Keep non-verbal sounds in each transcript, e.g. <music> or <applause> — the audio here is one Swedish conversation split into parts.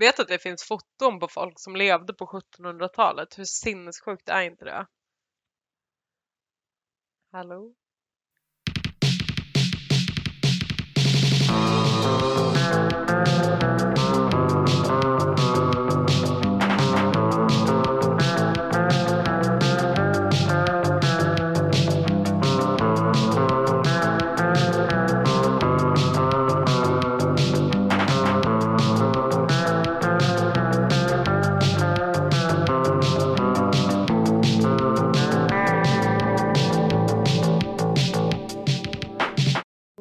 Vet att det finns foton på folk som levde på 1700-talet? Hur sinnessjukt är inte det? Hallå?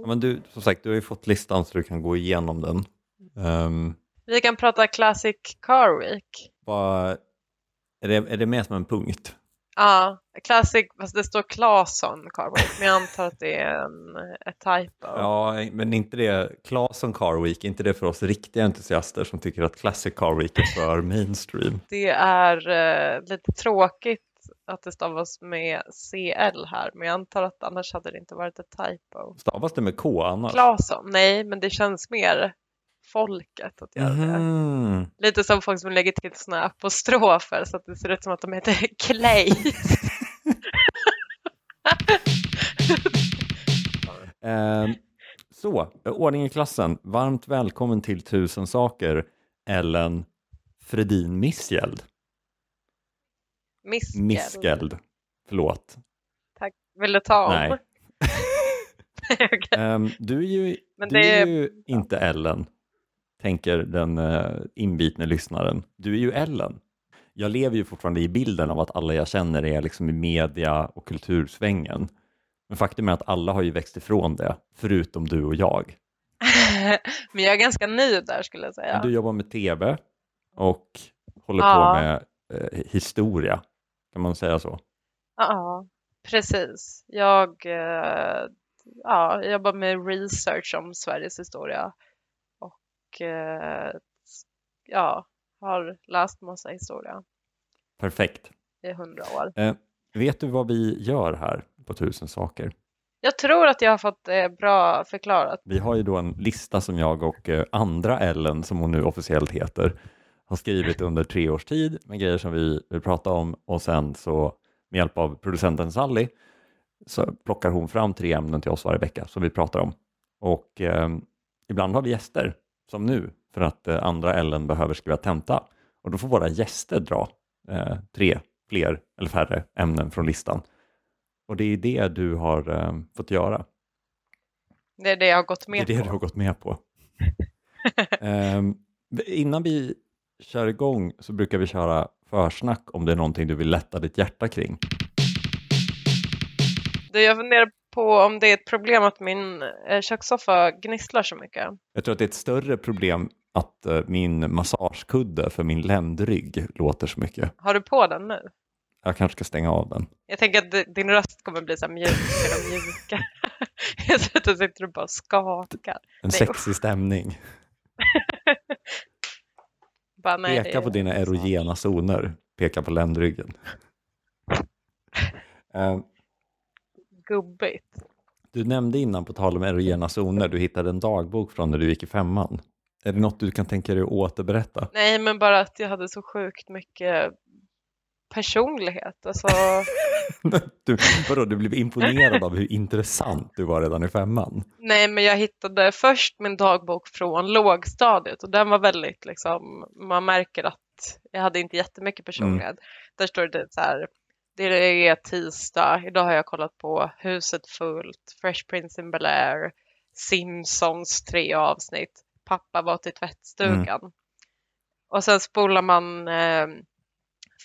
Men du, som sagt, du har ju fått listan så du kan gå igenom den. Um, Vi kan prata Classic Car Week. vad, är, det, är det med som en punkt? Ja, Classic, fast det står Claesson Car Week, men jag antar att det är en ett typo. Ja, men inte det, Claesson Car Week, inte det för oss riktiga entusiaster som tycker att Classic Car Week är för mainstream? Det är eh, lite tråkigt att det stavas med CL här, men jag antar att annars hade det inte varit ett typo. Stavas det med K annars? Claesson, nej, men det känns mer folket att göra det. Mhm. Lite som folk som lägger till såna apostrofer så att det ser ut som att de heter <laughs> Clay. Ehm, så, ordning i klassen. Varmt välkommen till Tusen saker, Ellen Fredin Missgäld. Miskel. Missgäld. Förlåt. Tack. Vill du ta om? Nej. <laughs> Ehm, du är ju, Men du är ju inte Ellen, tänker den uh, inbitne lyssnaren. Du är ju Ellen. Jag lever ju fortfarande i bilden av att alla jag känner är liksom i media och kultursvängen. Men faktum är att alla har ju växt ifrån det, förutom du och jag. <laughs> Men jag är ganska ny där skulle jag säga. Du jobbar med tv och håller Ja. på med eh, historia, kan man säga så? Ja, precis. Jag, eh, ja, jobbar med research om Sveriges historia och eh, ja, har läst massa historia Perfekt. i hundra år. Eh, vet du vad vi gör här på Tusen saker? Jag tror att jag har fått det bra förklarat. Vi har ju då en lista som jag och eh, andra Ellen, som hon nu officiellt heter, har skrivit under tre års tid med grejer som vi vill prata om och sen så med hjälp av producenten Sally så plockar hon fram tre ämnen till oss varje vecka som vi pratar om. Och eh, ibland har vi gäster, som nu, för att eh, andra Ellen behöver skriva tenta. Och då får våra gäster dra eh, tre, fler eller färre ämnen från listan. Och det är det du har eh, fått göra. Det är det jag har gått Det med är det på. du har gått med på. <laughs> Ehm, innan vi kör igång så brukar vi köra försnack om det är någonting du vill lätta ditt hjärta kring. Du, jag funderar på om det är ett problem att min eh, kökssoffa gnisslar så mycket. Jag tror att det är ett större problem att eh, min massagekudde för min ländrygg låter så mycket. Har du på den nu? Jag kanske ska stänga av den. Jag tänker att di- din röst kommer bli så här mjukare och mjukare. <laughs> Jag ser att du sitter och bara skakar. En Nej, sexig stämning. <laughs> Bara, nej, Peka på dina erogena zoner. Peka på ländryggen. <laughs> Ehm, Gubbigt. Du nämnde innan på tal om erogena zoner, du hittade en dagbok från när du gick i femman. Är det något du kan tänka dig att återberätta? Nej, men bara att jag hade så sjukt mycket personlighet. Alltså, <laughs> Du, vadå, du blev imponerad av hur intressant du var redan i femman? nej, men jag hittade först min dagbok från lågstadiet och den var väldigt liksom, man märker att jag hade inte jättemycket personlighet. Där står det så här, det är tisdag, idag har jag kollat på Huset fullt, Fresh Prince in Bel-Air, Simpsons tre avsnitt, pappa var till tvättstugan. Och sen spolar man eh,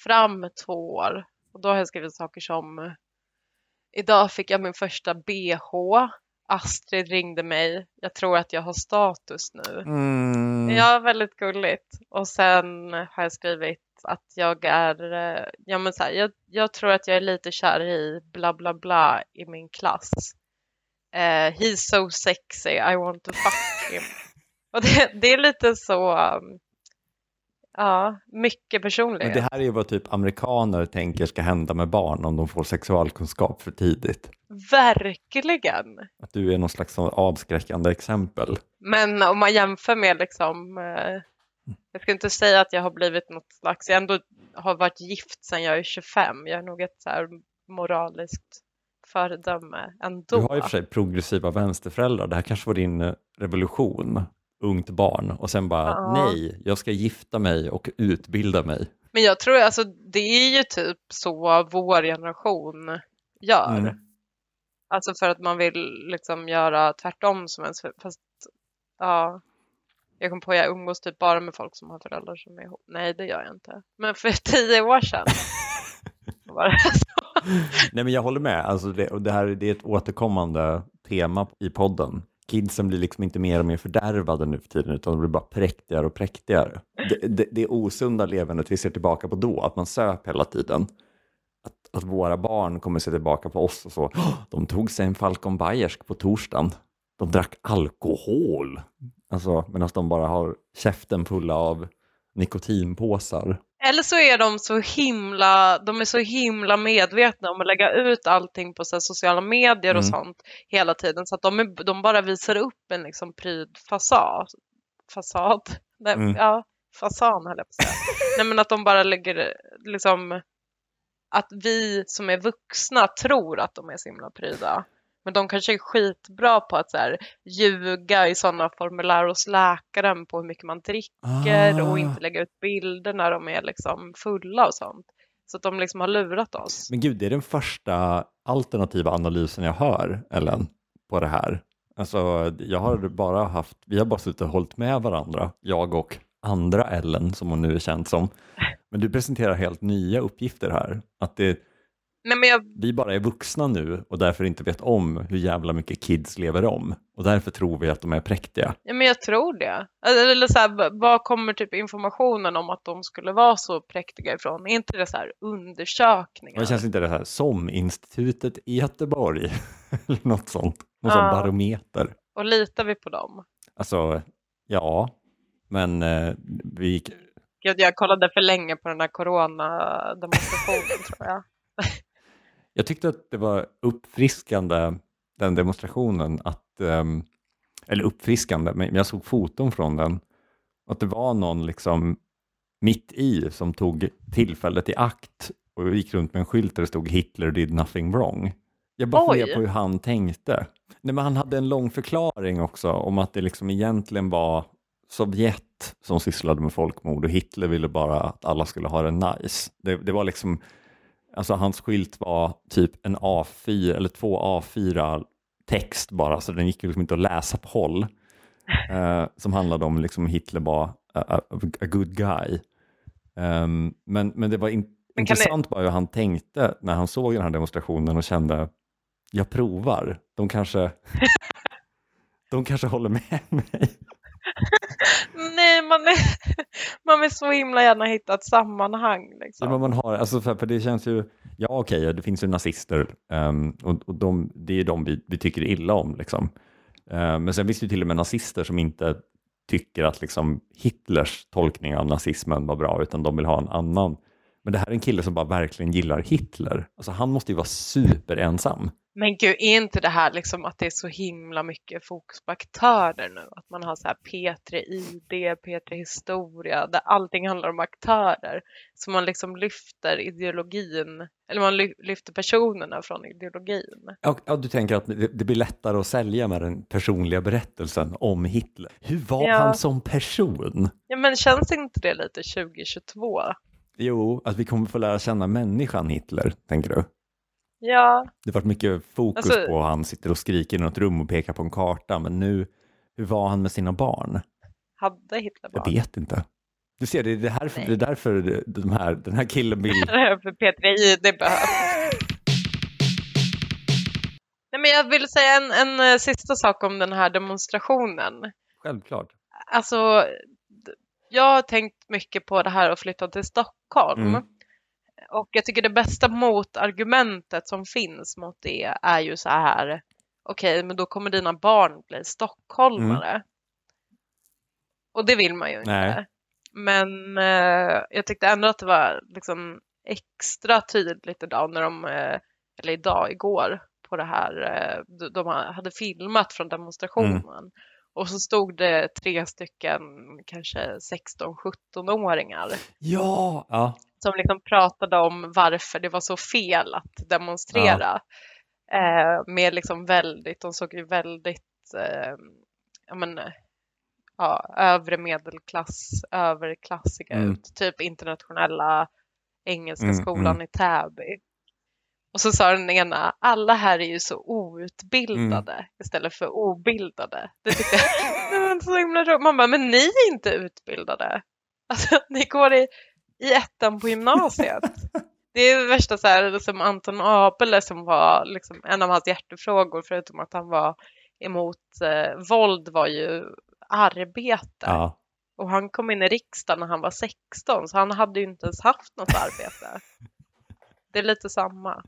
fram två år och då har jag skrivit saker som Idag fick jag min första bh. Astrid ringde mig. Jag tror att jag har status nu. Mm. Ja, väldigt gulligt. Och sen har jag skrivit att jag är, eh, ja men så här, jag, jag tror att jag är lite kär i bla bla bla i min klass. Eh, he's so sexy, I want to fuck him. Och det, det är lite så, um, ja, mycket Men personlighet. det här är ju vad typ amerikaner tänker ska hända med barn om de får sexualkunskap för tidigt. Verkligen. Att du är någon slags avskräckande exempel. Men om man jämför med liksom, eh, Jag ska inte säga att jag har blivit något slags, jag ändå har varit gift sedan jag är 25. Jag är nog ett så här moraliskt föredöme ändå. Du har och för sig progressiva vänsterföräldrar. Det här kanske var din eh, revolution, ungt barn. Och sen bara, Ja. nej, jag ska gifta mig och utbilda mig. Men jag tror alltså det är ju typ så vår generation gör. Mm. Alltså för att man vill liksom göra tvärtom som ens fast ja. Jag kom på att jag umgås typ bara med folk som har föräldrar som är ihop. Nej, det gör jag inte. Men för <laughs> tio år sedan <laughs> var det så. Nej men jag håller med, alltså det, det här det är ett återkommande tema i podden. Kidsen blir liksom inte mer och mer fördärvade nu för tiden utan de blir bara präktigare och präktigare. Det, det, det osunda levandet vi ser tillbaka på då, att man söp hela tiden. Att, att våra barn kommer se tillbaka på oss och så, de tog sig en Falcon Bayersk på torsdagen. De drack alkohol. Alltså medan de bara har käften fulla av nikotinpåsar. Eller så är de så himla, de är så himla medvetna om att lägga ut allting på så sociala medier och Mm. sånt hela tiden så att de, är, de bara visar upp en liksom pryd fasad. Fasad? Nej, Mm. Ja, fasan höll jag på att säga. <laughs> Nej men att de bara lägger liksom att vi som är vuxna tror att de är så himla pryda. Men de kanske är skitbra på att så här, ljuga i sådana formulär hos läkaren på hur mycket man dricker och Ah. inte lägga ut bilder när de är liksom fulla och sånt. Så att de liksom har lurat oss. Men gud, det är den första alternativa analysen jag hör, Ellen, på det här. Alltså, jag har bara haft, vi har bara suttit och hållit med varandra, jag och andra Ellen, som hon nu är känd som. Men du presenterar helt nya uppgifter här. Att det, Nej men jag, vi bara är vuxna nu och därför inte vet om hur jävla mycket kids lever om. Och därför tror vi att de är präktiga. ja, men jag tror det. Eller eller så här, var kommer typ informationen om att de skulle vara så präktiga ifrån? Är inte det så här undersökningar? Men känns inte det här som institutet i Göteborg? <laughs> Eller något sånt. Någon Ja. sån barometer. Och litar vi på dem? Alltså, ja, men eh, vi, Gud, jag kollade för länge på den här coronademonstrationen tror jag. Jag tyckte att det var uppfriskande, den demonstrationen, att, ehm, eller uppfriskande, men jag såg foton från den, att det var någon liksom mitt i som tog tillfället i akt och gick runt med en skylt där det stod Hitler did nothing wrong. Jag bara funderar på hur han tänkte. Nej, men han hade en lång förklaring också om att det liksom egentligen var Sovjet som sysslade med folkmord och Hitler ville bara att alla skulle ha det nice. Det, det var liksom, alltså hans skylt var typ en A4 eller två A4 text bara, så den gick liksom inte att läsa på håll. <laughs> Eh, som handlade om liksom Hitler var a, a, good guy. Ehm, men, men det var in, kan det- intressant bara hur han tänkte när han såg den här demonstrationen och kände jag provar, de kanske <laughs> de kanske håller med mig. <laughs> Nej, man, är, <laughs> man vill så himla gärna hitta ett sammanhang. Liksom. Ja, men man har, alltså för, för det känns ju, ja okej, det finns ju nazister um, och, och de, det är de vi, vi tycker illa om. Liksom. Uh, men sen finns det ju till och med nazister som inte tycker att liksom, Hitlers tolkning av nazismen var bra, utan de vill ha en annan. Men det här är en kille som bara verkligen gillar Hitler. Alltså han måste ju vara superensam. Men gud, är inte det här liksom att det är så himla mycket fokus på aktörer nu? Att man har så här P3 ID, P3 Historia, där allting handlar om aktörer. Så man liksom lyfter ideologin, eller man ly- lyfter personerna från ideologin. Ja, ja, du tänker att det, det blir lättare att sälja med den personliga berättelsen om Hitler. Hur var Ja. han som person? Ja, men känns inte det lite 2022? Jo, att vi kommer få lära känna människan Hitler, tänker du? Ja, Det har varit mycket fokus Alltså- på att han sitter och skriker i något rum och pekar på en karta, men nu, hur var han med sina barn? hade Hitler Jag barn? vet inte. Du ser, det är, det här, det är därför de här, den här killen vill... <laughs> För P3 ID behövs. Nej, men jag vill säga en, en eh, sista sak om den här demonstrationen. Självklart. Alltså, jag har tänkt mycket på det här att flytta till Stockholm. Mm. Och jag tycker det bästa motargumentet som finns mot det är ju så här. Okej, men då kommer dina barn bli stockholmare. Och det vill man ju inte. Nej. Men eh, jag tyckte ändå att det var liksom extra tydligt idag när de, eh, eller idag, igår, på det här, eh, de- de hade filmat från demonstrationen. Och så stod det tre stycken kanske 16-17-åringar. Ja, ja. Som liksom pratade om varför det var så fel att demonstrera. Ja. Eh, med liksom väldigt, de såg ju väldigt, eh, ja men, ja, övre medelklass, överklassiga mm. ut. Typ internationella Engelska mm, skolan mm. i Täby. Och så sa den ena, alla här är ju så outbildade mm. istället för obildade. Det tyckte jag <laughs> var så himla roligt. Man bara, men ni är inte utbildade. Alltså, ni går i, i ettan på gymnasiet. Det är det värsta så här, som Anton Abele som var liksom, en av hans hjärtefrågor, förutom att han var emot eh, våld, var ju arbete. Ja. Och han kom in i riksdagen när han var 16, så han hade ju inte ens haft något arbete. Det är lite samma.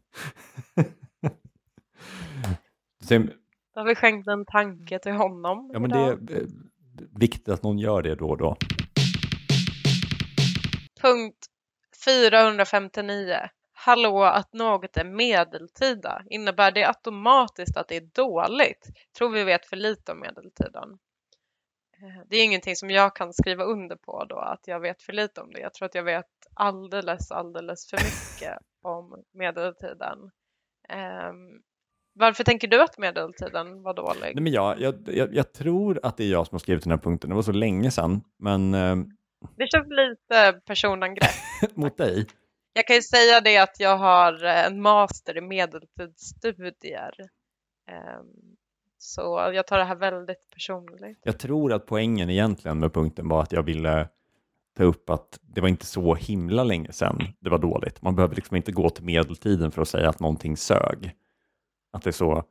Sen, Då har vi skänkt en tanke till honom. Ja, men det är viktigt att någon gör det då och då. Punkt 459. Hallå, att något är medeltida. Innebär det automatiskt att det är dåligt? Tror vi vet för lite om medeltiden. Eh, det är ingenting som jag kan skriva under på då, att jag vet för lite om det. Jag tror att jag vet alldeles, alldeles för mycket om medeltiden. Um, varför tänker du att medeltiden var dålig? Nej, men jag, jag, jag, jag, tror att det är jag som har skrivit den här punkten. Det var så länge sedan, men... Um... Det känns lite personangrepp. <laughs> Mot dig? Jag kan ju säga det att jag har en master i medeltidsstudier. Um, så jag tar det här väldigt personligt. Jag tror att poängen egentligen med punkten var att jag ville ta upp att det var inte så himla länge sedan det var dåligt. Man behöver liksom inte gå till medeltiden för att säga att någonting sög. Att det är så,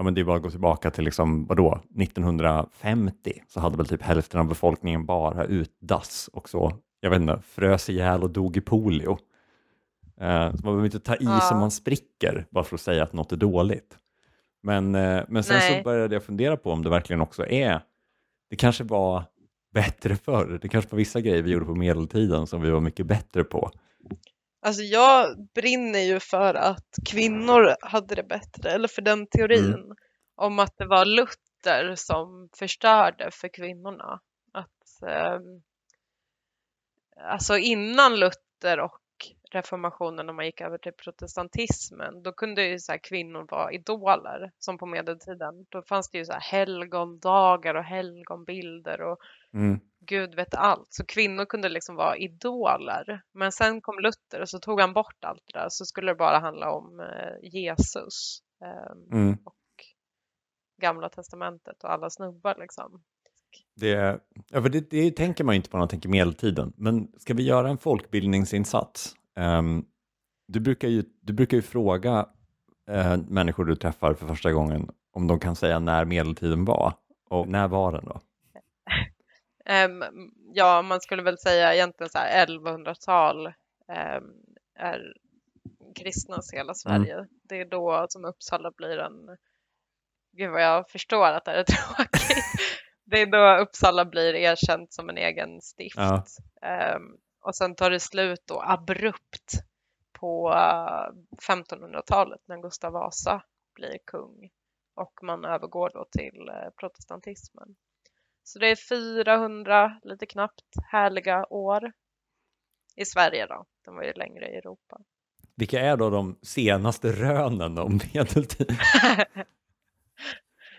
ja men det är bara att gå tillbaka till liksom, vadå, 1950 så hade väl typ hälften av befolkningen bara utdass och så, jag vet inte, frös ihjäl och dog i polio. Eh, så man behöver inte ta i ja. som man spricker bara för att säga att något är dåligt. Men, eh, men sen Nej. så började jag fundera på om det verkligen också är, det kanske var bättre förr. Det kanske var vissa grejer vi gjorde på medeltiden som vi var mycket bättre på. Alltså jag brinner ju för att kvinnor hade det bättre, eller för den teorin mm. om att det var Luther som förstörde för kvinnorna. Att, eh, alltså innan Luther och reformationen och man gick över till protestantismen, då kunde ju så kvinnor vara idoler som på medeltiden. Då fanns det ju så här helgondagar och helgonbilder och mm. Gud vet allt. Så kvinnor kunde liksom vara idoler. Men sen kom Luther och så tog han bort allt det där så skulle det bara handla om eh, Jesus eh, mm. och Gamla testamentet och alla snubbar liksom. Det, ja, för det, det tänker man ju inte på när man tänker medeltiden. Men ska vi göra en folkbildningsinsats Um, du, brukar ju, du brukar ju fråga uh, människor du träffar för första gången om de kan säga när medeltiden var. Och när var den då? Um, ja, man skulle väl säga egentligen så här 1100-tal um, är kristnas hela Sverige. Mm. Det är då som Uppsala blir en... Gud vad jag förstår att det är <laughs> tråkigt. det är då Uppsala blir erkänt som en egen stift. Ja. Um, och sen tar det slut då abrupt på 1500-talet när Gustav Vasa blir kung och man övergår då till eh, protestantismen. Så det är 400, lite knappt, härliga år i Sverige då. De var ju längre i Europa. Vilka är då de senaste rönen om medeltid? <laughs>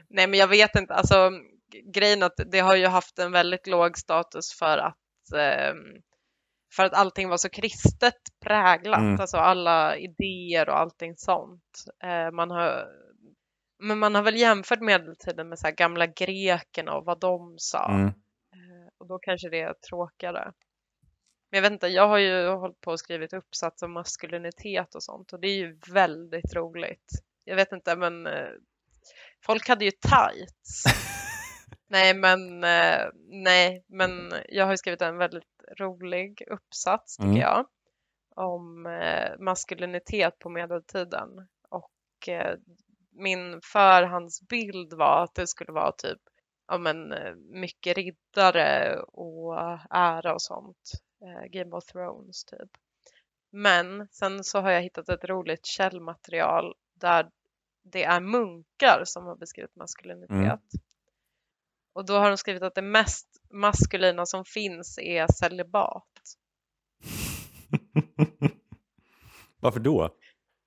Nej, men jag vet inte. Alltså, grejen att det har ju haft en väldigt låg status för att eh, för att allting var så kristet präglat, mm. alltså alla idéer och allting sånt. Eh, man har, men man har väl jämfört medeltiden med så gamla grekerna och vad de sa. Mm. Eh, och då kanske det är tråkigare. Men jag vet inte, jag har ju hållit på och skrivit uppsats om maskulinitet och sånt och det är ju väldigt roligt. Jag vet inte, men eh, folk hade ju tights. <laughs> nej, men eh, nej, men jag har skrivit en väldigt rolig uppsats tycker mm. jag om maskulinitet på medeltiden och min förhandsbild var att det skulle vara typ ja, men, eh, mycket riddare och ära och sånt. Eh, Game of Thrones typ. Men sen så har jag hittat ett roligt källmaterial där det är munkar som har beskrivit maskulinitet. Mm. Och då har de skrivit att det mest maskulina som finns är celibat. <laughs> Varför då?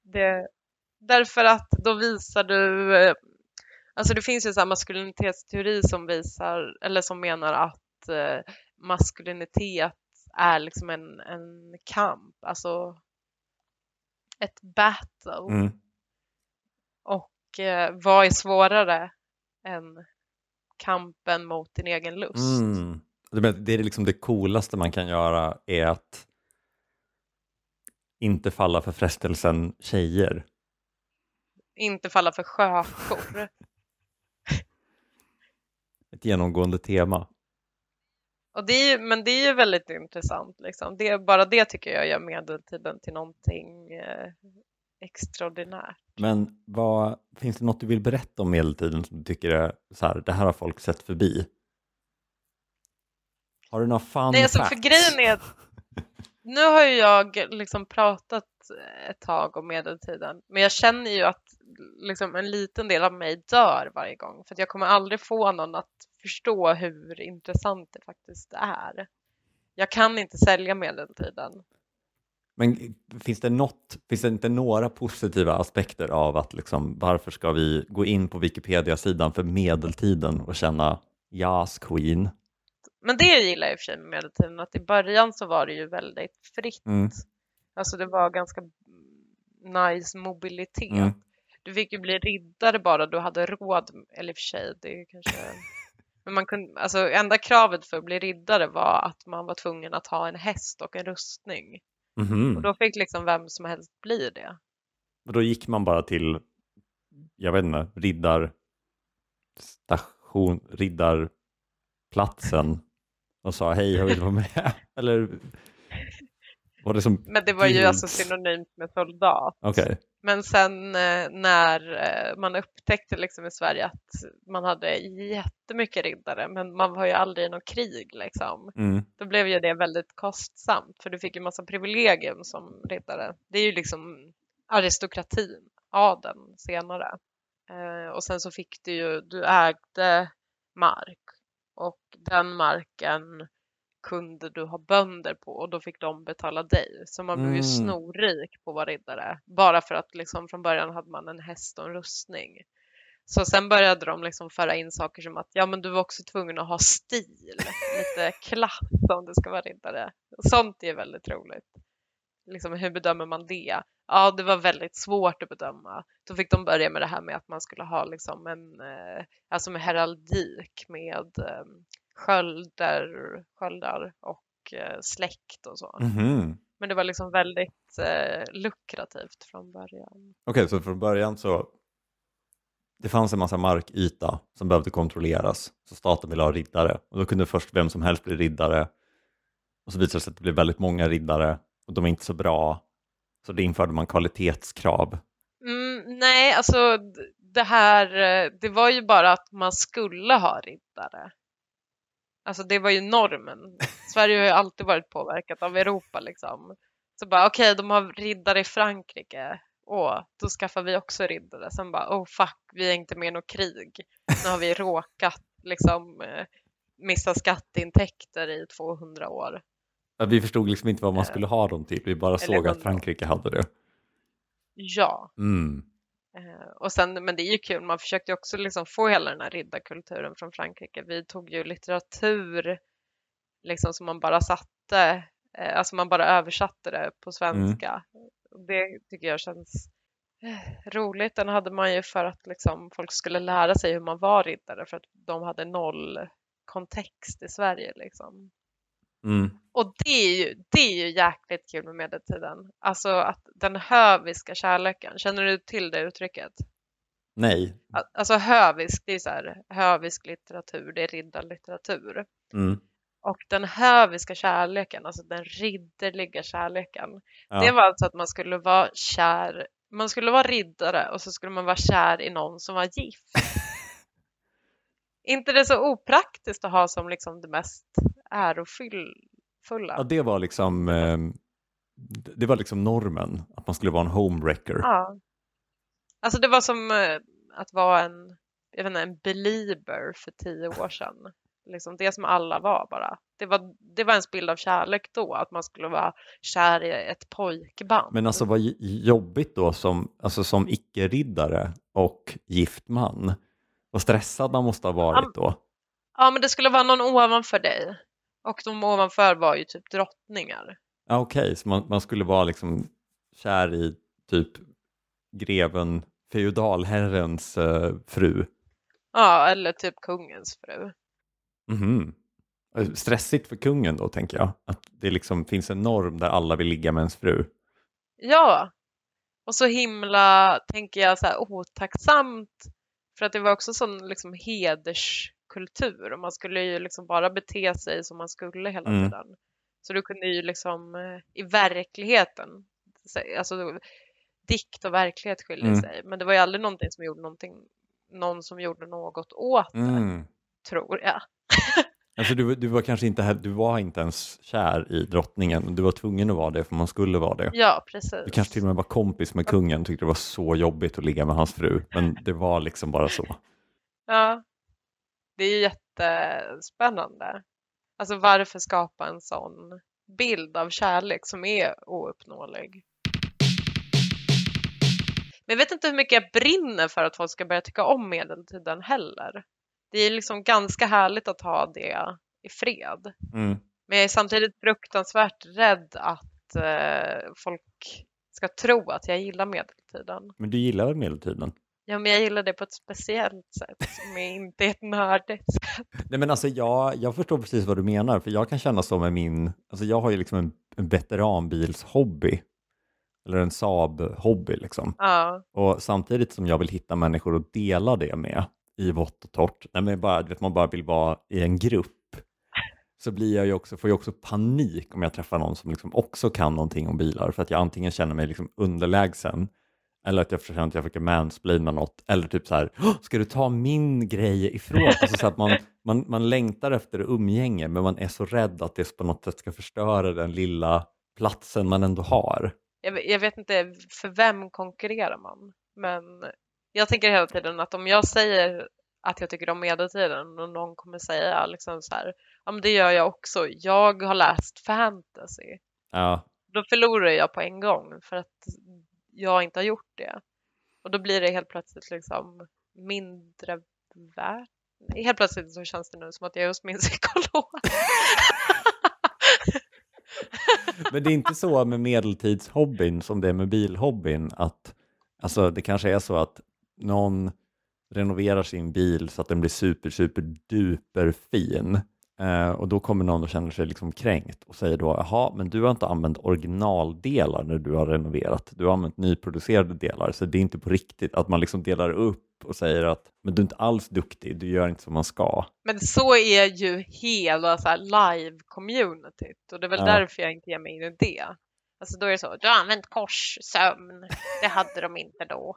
Det, därför att då visar du, eh, alltså det finns ju så här maskulinitetsteori som visar, eller som menar att eh, maskulinitet är liksom en, en kamp, alltså ett battle. Mm. Och eh, vad är svårare än kampen mot din egen lust? Mm. Det är liksom det coolaste man kan göra är att inte falla för frestelsen tjejer. Inte falla för sjökor. Ett genomgående tema. Och det är ju, men det är ju väldigt intressant. Liksom. Det, bara det tycker jag gör medeltiden till någonting eh, extraordinärt. Men vad, finns det något du vill berätta om medeltiden som du tycker är så här, det här har folk sett förbi? Har du några fun Nej, alltså, för facts? grejen är <laughs> nu har ju jag liksom pratat ett tag om medeltiden, men jag känner ju att liksom en liten del av mig dör varje gång för jag kommer aldrig få någon att förstå hur intressant det faktiskt är. Jag kan inte sälja medeltiden. Men finns det, något, finns det inte några positiva aspekter av att liksom, varför ska vi gå in på Wikipedia-sidan för medeltiden och känna Yes Queen? Men det gillar jag i och för sig med medeltiden, att i början så var det ju väldigt fritt. Mm. Alltså det var ganska nice mobilitet. Mm. Du fick ju bli riddare bara du hade råd, eller i och för sig, det är kanske... <laughs> Men man kunde, alltså enda kravet för att bli riddare var att man var tvungen att ha en häst och en rustning. Mhm. Och då fick liksom vem som helst bli det. Och då gick man bara till, jag vet inte, riddarstation, riddarplatsen och sa hej, jag vill vara med. <laughs> Eller var det som, Men det var ju alltså synonymt med soldat. okej. Men sen eh, när eh, man upptäckte liksom i Sverige att man hade jättemycket riddare, men man var ju aldrig i något krig liksom. Mm. Då blev ju det väldigt kostsamt för du fick ju massa privilegium som riddare. Det är ju liksom aristokratin, adeln senare. Eh, och sen så fick du ju, du ägde mark och den marken kunde du ha bönder på och då fick de betala dig. Så man blev ju Mm. snorrik på att vara riddare. Bara för att liksom från början hade man en häst och en rustning. Så sen började de liksom föra in saker som att ja men du var också tvungen att ha stil, lite klass om du ska vara riddare. Sånt är väldigt roligt. Liksom, hur bedömer man det? Ja, det var väldigt svårt att bedöma. Då fick de börja med det här med att man skulle ha liksom en, eh, alltså med heraldik med eh, sköldar, och eh, släkt och så. Mhm. Men det var liksom väldigt eh, lukrativt från början. Okej, så från början så det fanns en massa markyta som behövde kontrolleras, så staten ville ha riddare. Och då kunde först vem som helst bli riddare. Och så visade det sig att det blev väldigt många riddare och de är inte så bra. Så det införde man kvalitetskrav. Mm, nej, alltså det här, eh, det var ju bara att man skulle ha riddare. Alltså det var ju normen. Sverige har ju alltid varit påverkat av Europa liksom. Så bara okej, de har riddare i Frankrike. Åh, då skaffar vi också riddare. Sen bara oh fuck, vi är inte med i något krig. Nu har vi råkat liksom eh, missa skatteintäkter i 200 år. Ja, Vi förstod liksom inte vad man Eh, skulle ha dem till, vi bara såg att. Frankrike hade det. Ja, Mm. Eh, och sen, men det är ju kul, man försökte ju också liksom få hela den här riddarkulturen från Frankrike. Vi tog ju litteratur liksom som man bara satte, eh, alltså man bara översatte det på svenska. Mm. Det tycker jag känns eh, roligt. Den hade man ju för att liksom folk skulle lära sig hur man var riddare för att de hade noll kontext i Sverige liksom. Mm. Och det är ju, det är ju jäkligt kul med medeltiden. Alltså att den höviska kärleken, känner du till det uttrycket? Nej. Al- Alltså hövisk, det är så här, hövisk litteratur, det är riddarlitteratur. Mm. Och den höviska kärleken, alltså den ridderliga kärleken, Ja. det var alltså att man skulle vara kär, man skulle vara riddare och så skulle man vara kär i någon som var gift. <laughs> inte det så opraktiskt att ha som liksom det mest ärofulla? ja, det var liksom eh, det var liksom normen, att man skulle vara en homewrecker. Ja. Alltså det var som eh, att vara en jag vet inte, en belieber för tio år sedan. <laughs> Liksom det som alla var bara. Det var, det var ens bild av kärlek då, att man skulle vara kär i ett pojkband. Men alltså vad jobbigt då som, alltså som icke-riddare och gift man. Vad stressad man måste ha varit då. Ja, men det skulle vara någon ovanför dig. Och de ovanför var ju typ drottningar. Okej, okay. så man, man, skulle vara liksom kär i typ greven, feodalherrens uh, fru? Ja, eller typ kungens fru. Mm -hmm. Stressigt för kungen då, tänker jag. Att det liksom finns en norm där alla vill ligga med ens fru. Ja, och så himla, tänker jag, så här, otacksamt. För att det var också sån liksom hederskultur och man skulle ju liksom bara bete sig som man skulle hela mm. tiden. Så du kunde ju liksom eh, i verkligheten, alltså dikt och verklighet skiljer mm. sig, men det var ju aldrig någonting som gjorde någonting, någon som gjorde något åt det, mm. tror jag. <laughs> Alltså du, du var kanske inte, du var inte ens kär i drottningen, du var tvungen att vara det för man skulle vara det. Ja, precis. Du kanske till och med var kompis med kungen tyckte det var så jobbigt att ligga med hans fru, men det var liksom bara så. Ja, det är ju jättespännande. Alltså varför skapa en sån bild av kärlek som är ouppnåelig? Men jag vet inte hur mycket jag brinner för att folk ska börja tycka om medeltiden heller. Det är liksom ganska härligt att ha det i fred. Mm. Men jag är samtidigt fruktansvärt rädd att eh, folk ska tro att jag gillar medeltiden. Men du gillar väl medeltiden? Ja, men jag gillar det på ett speciellt sätt som är inte ett nördigt sätt. Nej, men alltså jag, jag förstår precis vad du menar, för jag kan känna så med min, alltså jag har ju liksom en, en veteranbilshobby, eller en Saab-hobby liksom. Ja. Och samtidigt som jag vill hitta människor att dela det med i vått och torrt, nej men bara, vet, man bara vill vara i en grupp, så blir jag ju också, får jag också panik om jag träffar någon som liksom också kan någonting om bilar, för att jag antingen känner mig liksom underlägsen eller att jag känner att jag försöker mansplaina något. Eller typ så här, ska du ta min grej ifrån? <laughs> Alltså så att man, man, man längtar efter umgänge men man är så rädd att det på något sätt ska förstöra den lilla platsen man ändå har. Jag, jag vet inte, för vem konkurrerar man? Men jag tänker hela tiden att om jag säger att jag tycker om medeltiden och någon kommer säga liksom så här, ja men det gör jag också, jag har läst fantasy. Ja. Då förlorar jag på en gång för att jag inte har gjort det. Och då blir det helt plötsligt liksom mindre värt. Helt plötsligt så känns det nu som att jag är hos min <laughs> psykolog. Men det är inte så med medeltidshobbyn som det är med bilhobbyn att alltså det kanske är så att någon renoverar sin bil så att den blir super, super duper fin Eh, och då kommer någon och känner sig liksom kränkt och säger då, jaha, men du har inte använt originaldelar när du har renoverat. Du har använt nyproducerade delar, så det är inte på riktigt att man liksom delar upp och säger att men du är inte alls duktig, du gör inte som man ska. Men så är ju hela live-communityt och det är väl ja. därför jag inte ger mig in i det. Alltså då är det så, du har använt korssömn, det hade de inte då.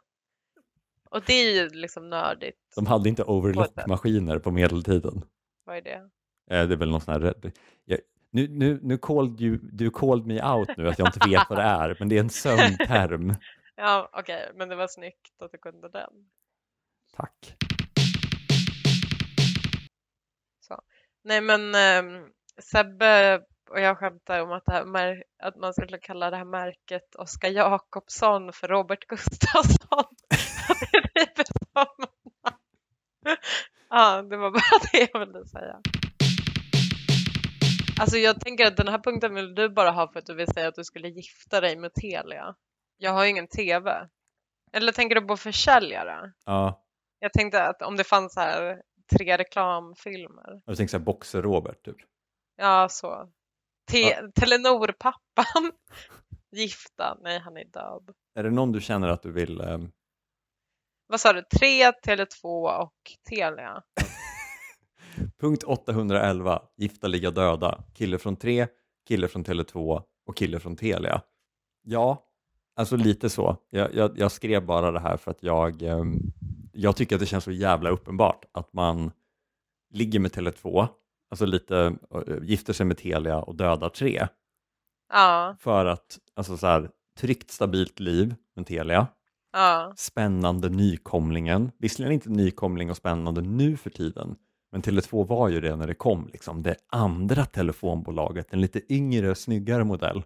Och det är ju liksom nördigt. De hade inte overlock-maskiner på medeltiden. Vad är det? Eh, det är väl någon sån här... Jag, nu, nu, nu called you, du called me out nu att jag inte vet vad det är, men det är en sömnterm. <laughs> ja, okej, okay, men det var snyggt att du kunde den. Tack. Så. Nej, men eh, Sebbe och jag skämtar om att, det här, att man skulle kalla det här märket Oskar Jakobsson för Robert Gustafsson. <laughs> ja, det var bara det jag ville säga. Alltså jag tänker att den här punkten vill du bara ha för att du vill säga att du skulle gifta dig med Telia. Jag har ju ingen TV. Eller tänker du på försäljare? Ja. Jag tänkte att om det fanns här tre reklamfilmer. Jag tänkte så här Boxer-Robert typ. Ja, så. Te ja. Telenor-pappan. <laughs> Gifta. Nej, han är död. Är det någon du känner att du vill? Eh... Vad sa du? Tre, Tele2 och Telia? <laughs> Punkt 811, Gifta ligga döda, kille från 3, kille från Tele2 och kille från Telia. Ja, alltså lite så. Jag, jag, jag skrev bara det här för att jag, eh, jag tycker att det känns så jävla uppenbart att man ligger med Tele2, alltså lite äh, gifter sig med Telia och dödar 3. Ja. För att, alltså så här, tryggt stabilt liv med Telia, Ja. spännande nykomlingen. Visserligen inte nykomling och spännande nu för tiden, men Tele2 var ju det när det kom, liksom. det andra telefonbolaget, en lite yngre, snyggare modell.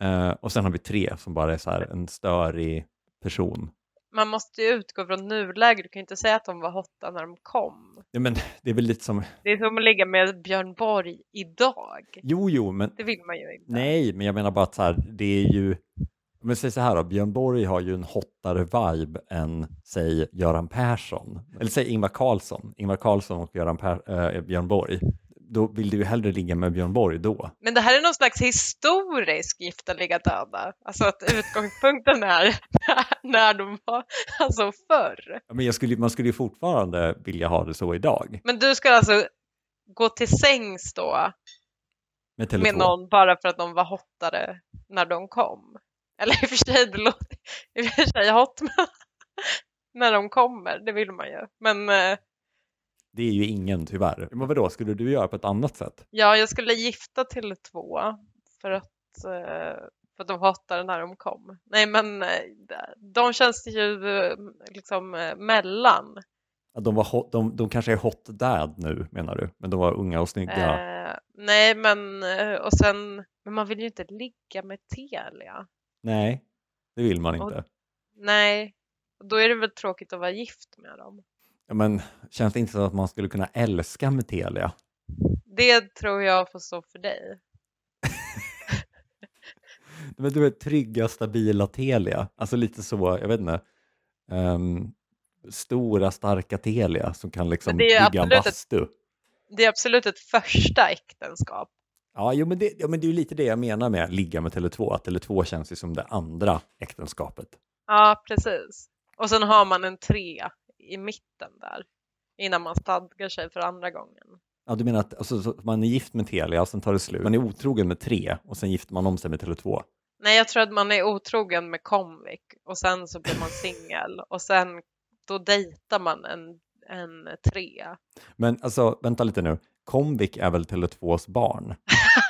Eh, och sen har vi tre som bara är så här en störig person. Man måste ju utgå från nuläget. Du kan ju inte säga att de var hotta när de kom. Ja, men det är väl lite som, Det är som att ligga med Björn Borg idag. jo, jo, men Det vill man ju inte. nej, men jag menar bara att så här, det är ju, men säg så här då, Björn Borg har ju en hottare vibe än, säg, Göran Persson. Eller säg Ingvar Carlsson, Ingvar Carlsson och Göran per, äh, Björn Borg. Då vill du ju hellre ligga med Björn Borg då. Men det här är någon slags historisk gifta ligga döda. Alltså att utgångspunkten är <laughs> när de var, alltså förr. Men skulle, man skulle ju fortfarande vilja ha det så idag Men du ska alltså gå till sängs då med Tele2. med någon bara för att de var hottare när de kom? Eller i och för sig, det låter i och för sig hot men <laughs> när de kommer, det vill man ju. Men eh, Det är ju ingen tyvärr. Men vadå, skulle du göra på ett annat sätt? ja, jag skulle gifta till två för att, eh, för att de hottare när de kom. Nej, men eh, de känns ju liksom mellan. De, var hot, de, de kanske är hot dad nu menar du, men de var unga och snygga. Eh, nej, men och sen, men man vill ju inte ligga med Telia. Nej, det vill man Och- inte. Nej, och då är det väl tråkigt att vara gift med dem. Ja, men känns det inte så att man skulle kunna älska med Telia? Det tror jag får stå för dig. <laughs> Men du vet, trygga, stabila Telia. Alltså lite så, jag vet inte. ehm, stora, starka Telia som kan liksom är bygga en absolut ett- bastu. Det är absolut ett första äktenskap. Ja, jo, men det, ja, men det är ju lite det jag menar med ligga med Tele2. Att Tele2 känns ju som det andra äktenskapet. Ja, precis. Och sen har man en tre i mitten där innan man stadgar sig för andra gången. Ja, du menar att alltså, så man är gift med Telia och sen tar det slut. Man är otrogen med tre och sen gifter man om sig med Tele2. Nej, jag tror att man är otrogen med Comvik och sen så blir man singel och sen då dejtar man en, en trea. Men alltså, vänta lite nu. Comvik är väl Tele2s barn?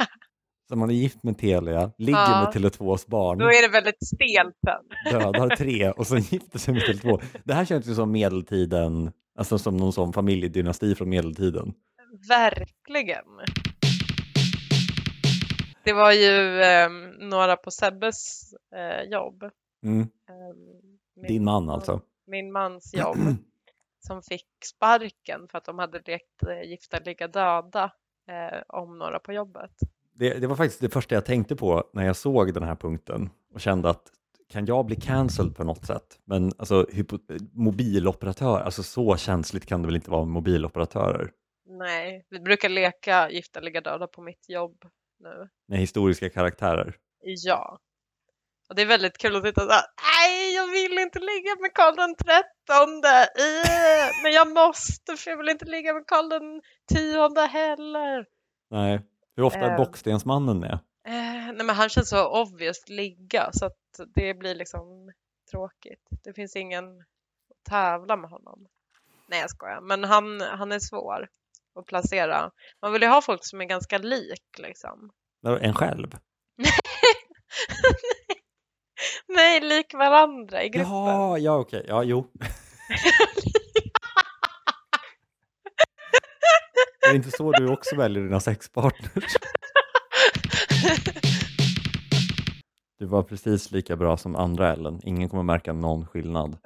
<laughs> så man är gift med Telia, ligger Ja. med Tele2s barn, Då är det väldigt stelt sen. <laughs> dödar tre och sen gifter sig med Tele2. Det här känns ju som medeltiden, alltså som någon sån familjedynasti från medeltiden. Verkligen. Det var ju ehm, några på Sebbes eh, jobb. Mm. min- Din man alltså. Min mans jobb. Som fick sparken för att de hade lekt eh, gifta ligga döda eh, om några på jobbet. Det, det var faktiskt det första jag tänkte på när jag såg den här punkten och kände att kan jag bli cancelled på något sätt? Men alltså mobiloperatör, alltså så känsligt kan det väl inte vara med mobiloperatörer? Nej, vi brukar leka gifta ligga döda på mitt jobb nu. Med historiska karaktärer. Ja. Och det är väldigt kul att sitta så här, nej jag vill inte ligga med Karl den trettonde, <laughs> men jag måste för jag vill inte ligga med Karl den tionde heller. Nej, hur ofta är Eh. Bockstensmannen med? Eh, nej men han känns så obvious ligga så att det blir liksom tråkigt. Det finns ingen att tävla med honom. Nej jag skojar, men han, han är svår att placera. Man vill ju ha folk som är ganska lik liksom. En själv? <laughs> Nej, lik varandra i gruppen. Jaha, ja okej, ja jo. är det inte så du också väljer dina sexpartners? Du var precis lika bra som andra Ellen. Ingen kommer märka någon skillnad.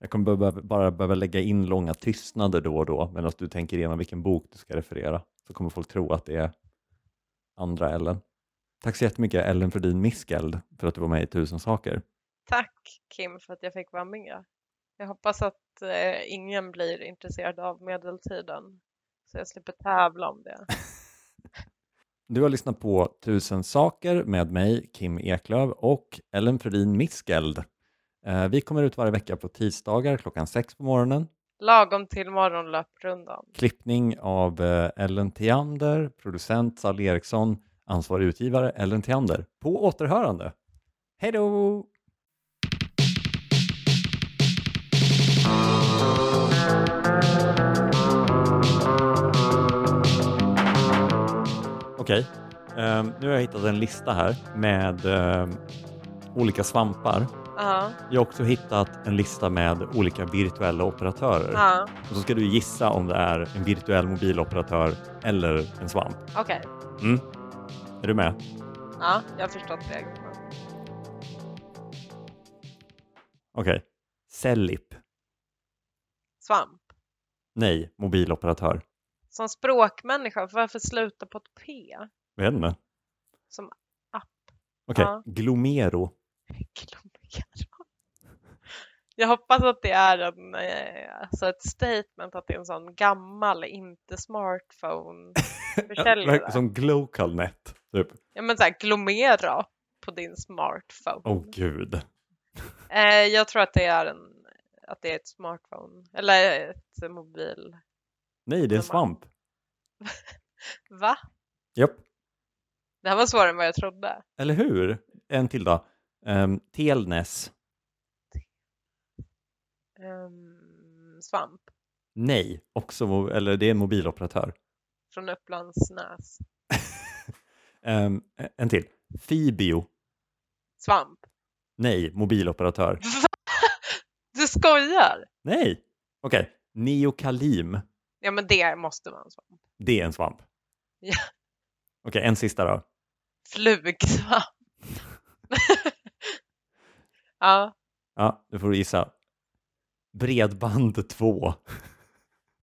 Jag kommer behöva, bara behöva lägga in långa tystnader då och då medan du tänker igenom vilken bok du ska referera. Så kommer folk tro att det är andra Ellen. Tack så jättemycket Ellen Fredin Miskeld för att du var med i Tusen saker. Tack Kim för att jag fick vara med. Jag hoppas att eh, ingen blir intresserad av medeltiden. Så jag slipper tävla om det. <laughs> Du har lyssnat på Tusen saker med mig, Kim Eklöf och Ellen Fredin Miskeld. Eh, Vi kommer ut varje vecka på tisdagar klockan sex på morgonen. Lagom till morgonlöprundan. Klippning av eh, Ellen Theander, producent Sally Eriksson, ansvarig utgivare Ellen Theander. På återhörande. Hej då! Okej, ehm, nu har jag hittat en lista här med ehm, olika svampar Ja. Jag har också hittat en lista med olika virtuella operatörer. Ja. Och så ska du gissa om det är en virtuell mobiloperatör eller en svamp. Okej. Mm. Är du med? Ja, jag har förstått reglerna. Okej. Cellip. Svamp. Nej, mobiloperatör. Som språkmänniska, varför sluta på ett P? Vet inte. Som Okej, Ja. Glomero. Glomero. Jag hoppas att det är en, eh, alltså ett statement att det är en sån gammal, inte smartphone försäljare. <laughs> Som Glocalnet. Typ. Ja men såhär Glomera på din smartphone. Åh gud. Eh, jag tror att det är en, att det är ett smartphone eller ett mobil. Nej, det är en svamp. <laughs> Va? Japp. Det här var svårare än vad jag trodde. Eller hur? En till då. Um, Telnäs. Ehm, svamp Nej, också, eller det är en mobiloperatör. från Upplandsnäs. Ehm, en till. Fibio. Svamp. Nej, mobiloperatör. Du skojar? Nej! Okej, Neokalim. Ja men det måste vara en svamp. Det är en svamp. Ja. Okej, en sista då. Flugsvamp. <laughs> ja, Ja, nu får du gissa. Bredband 2.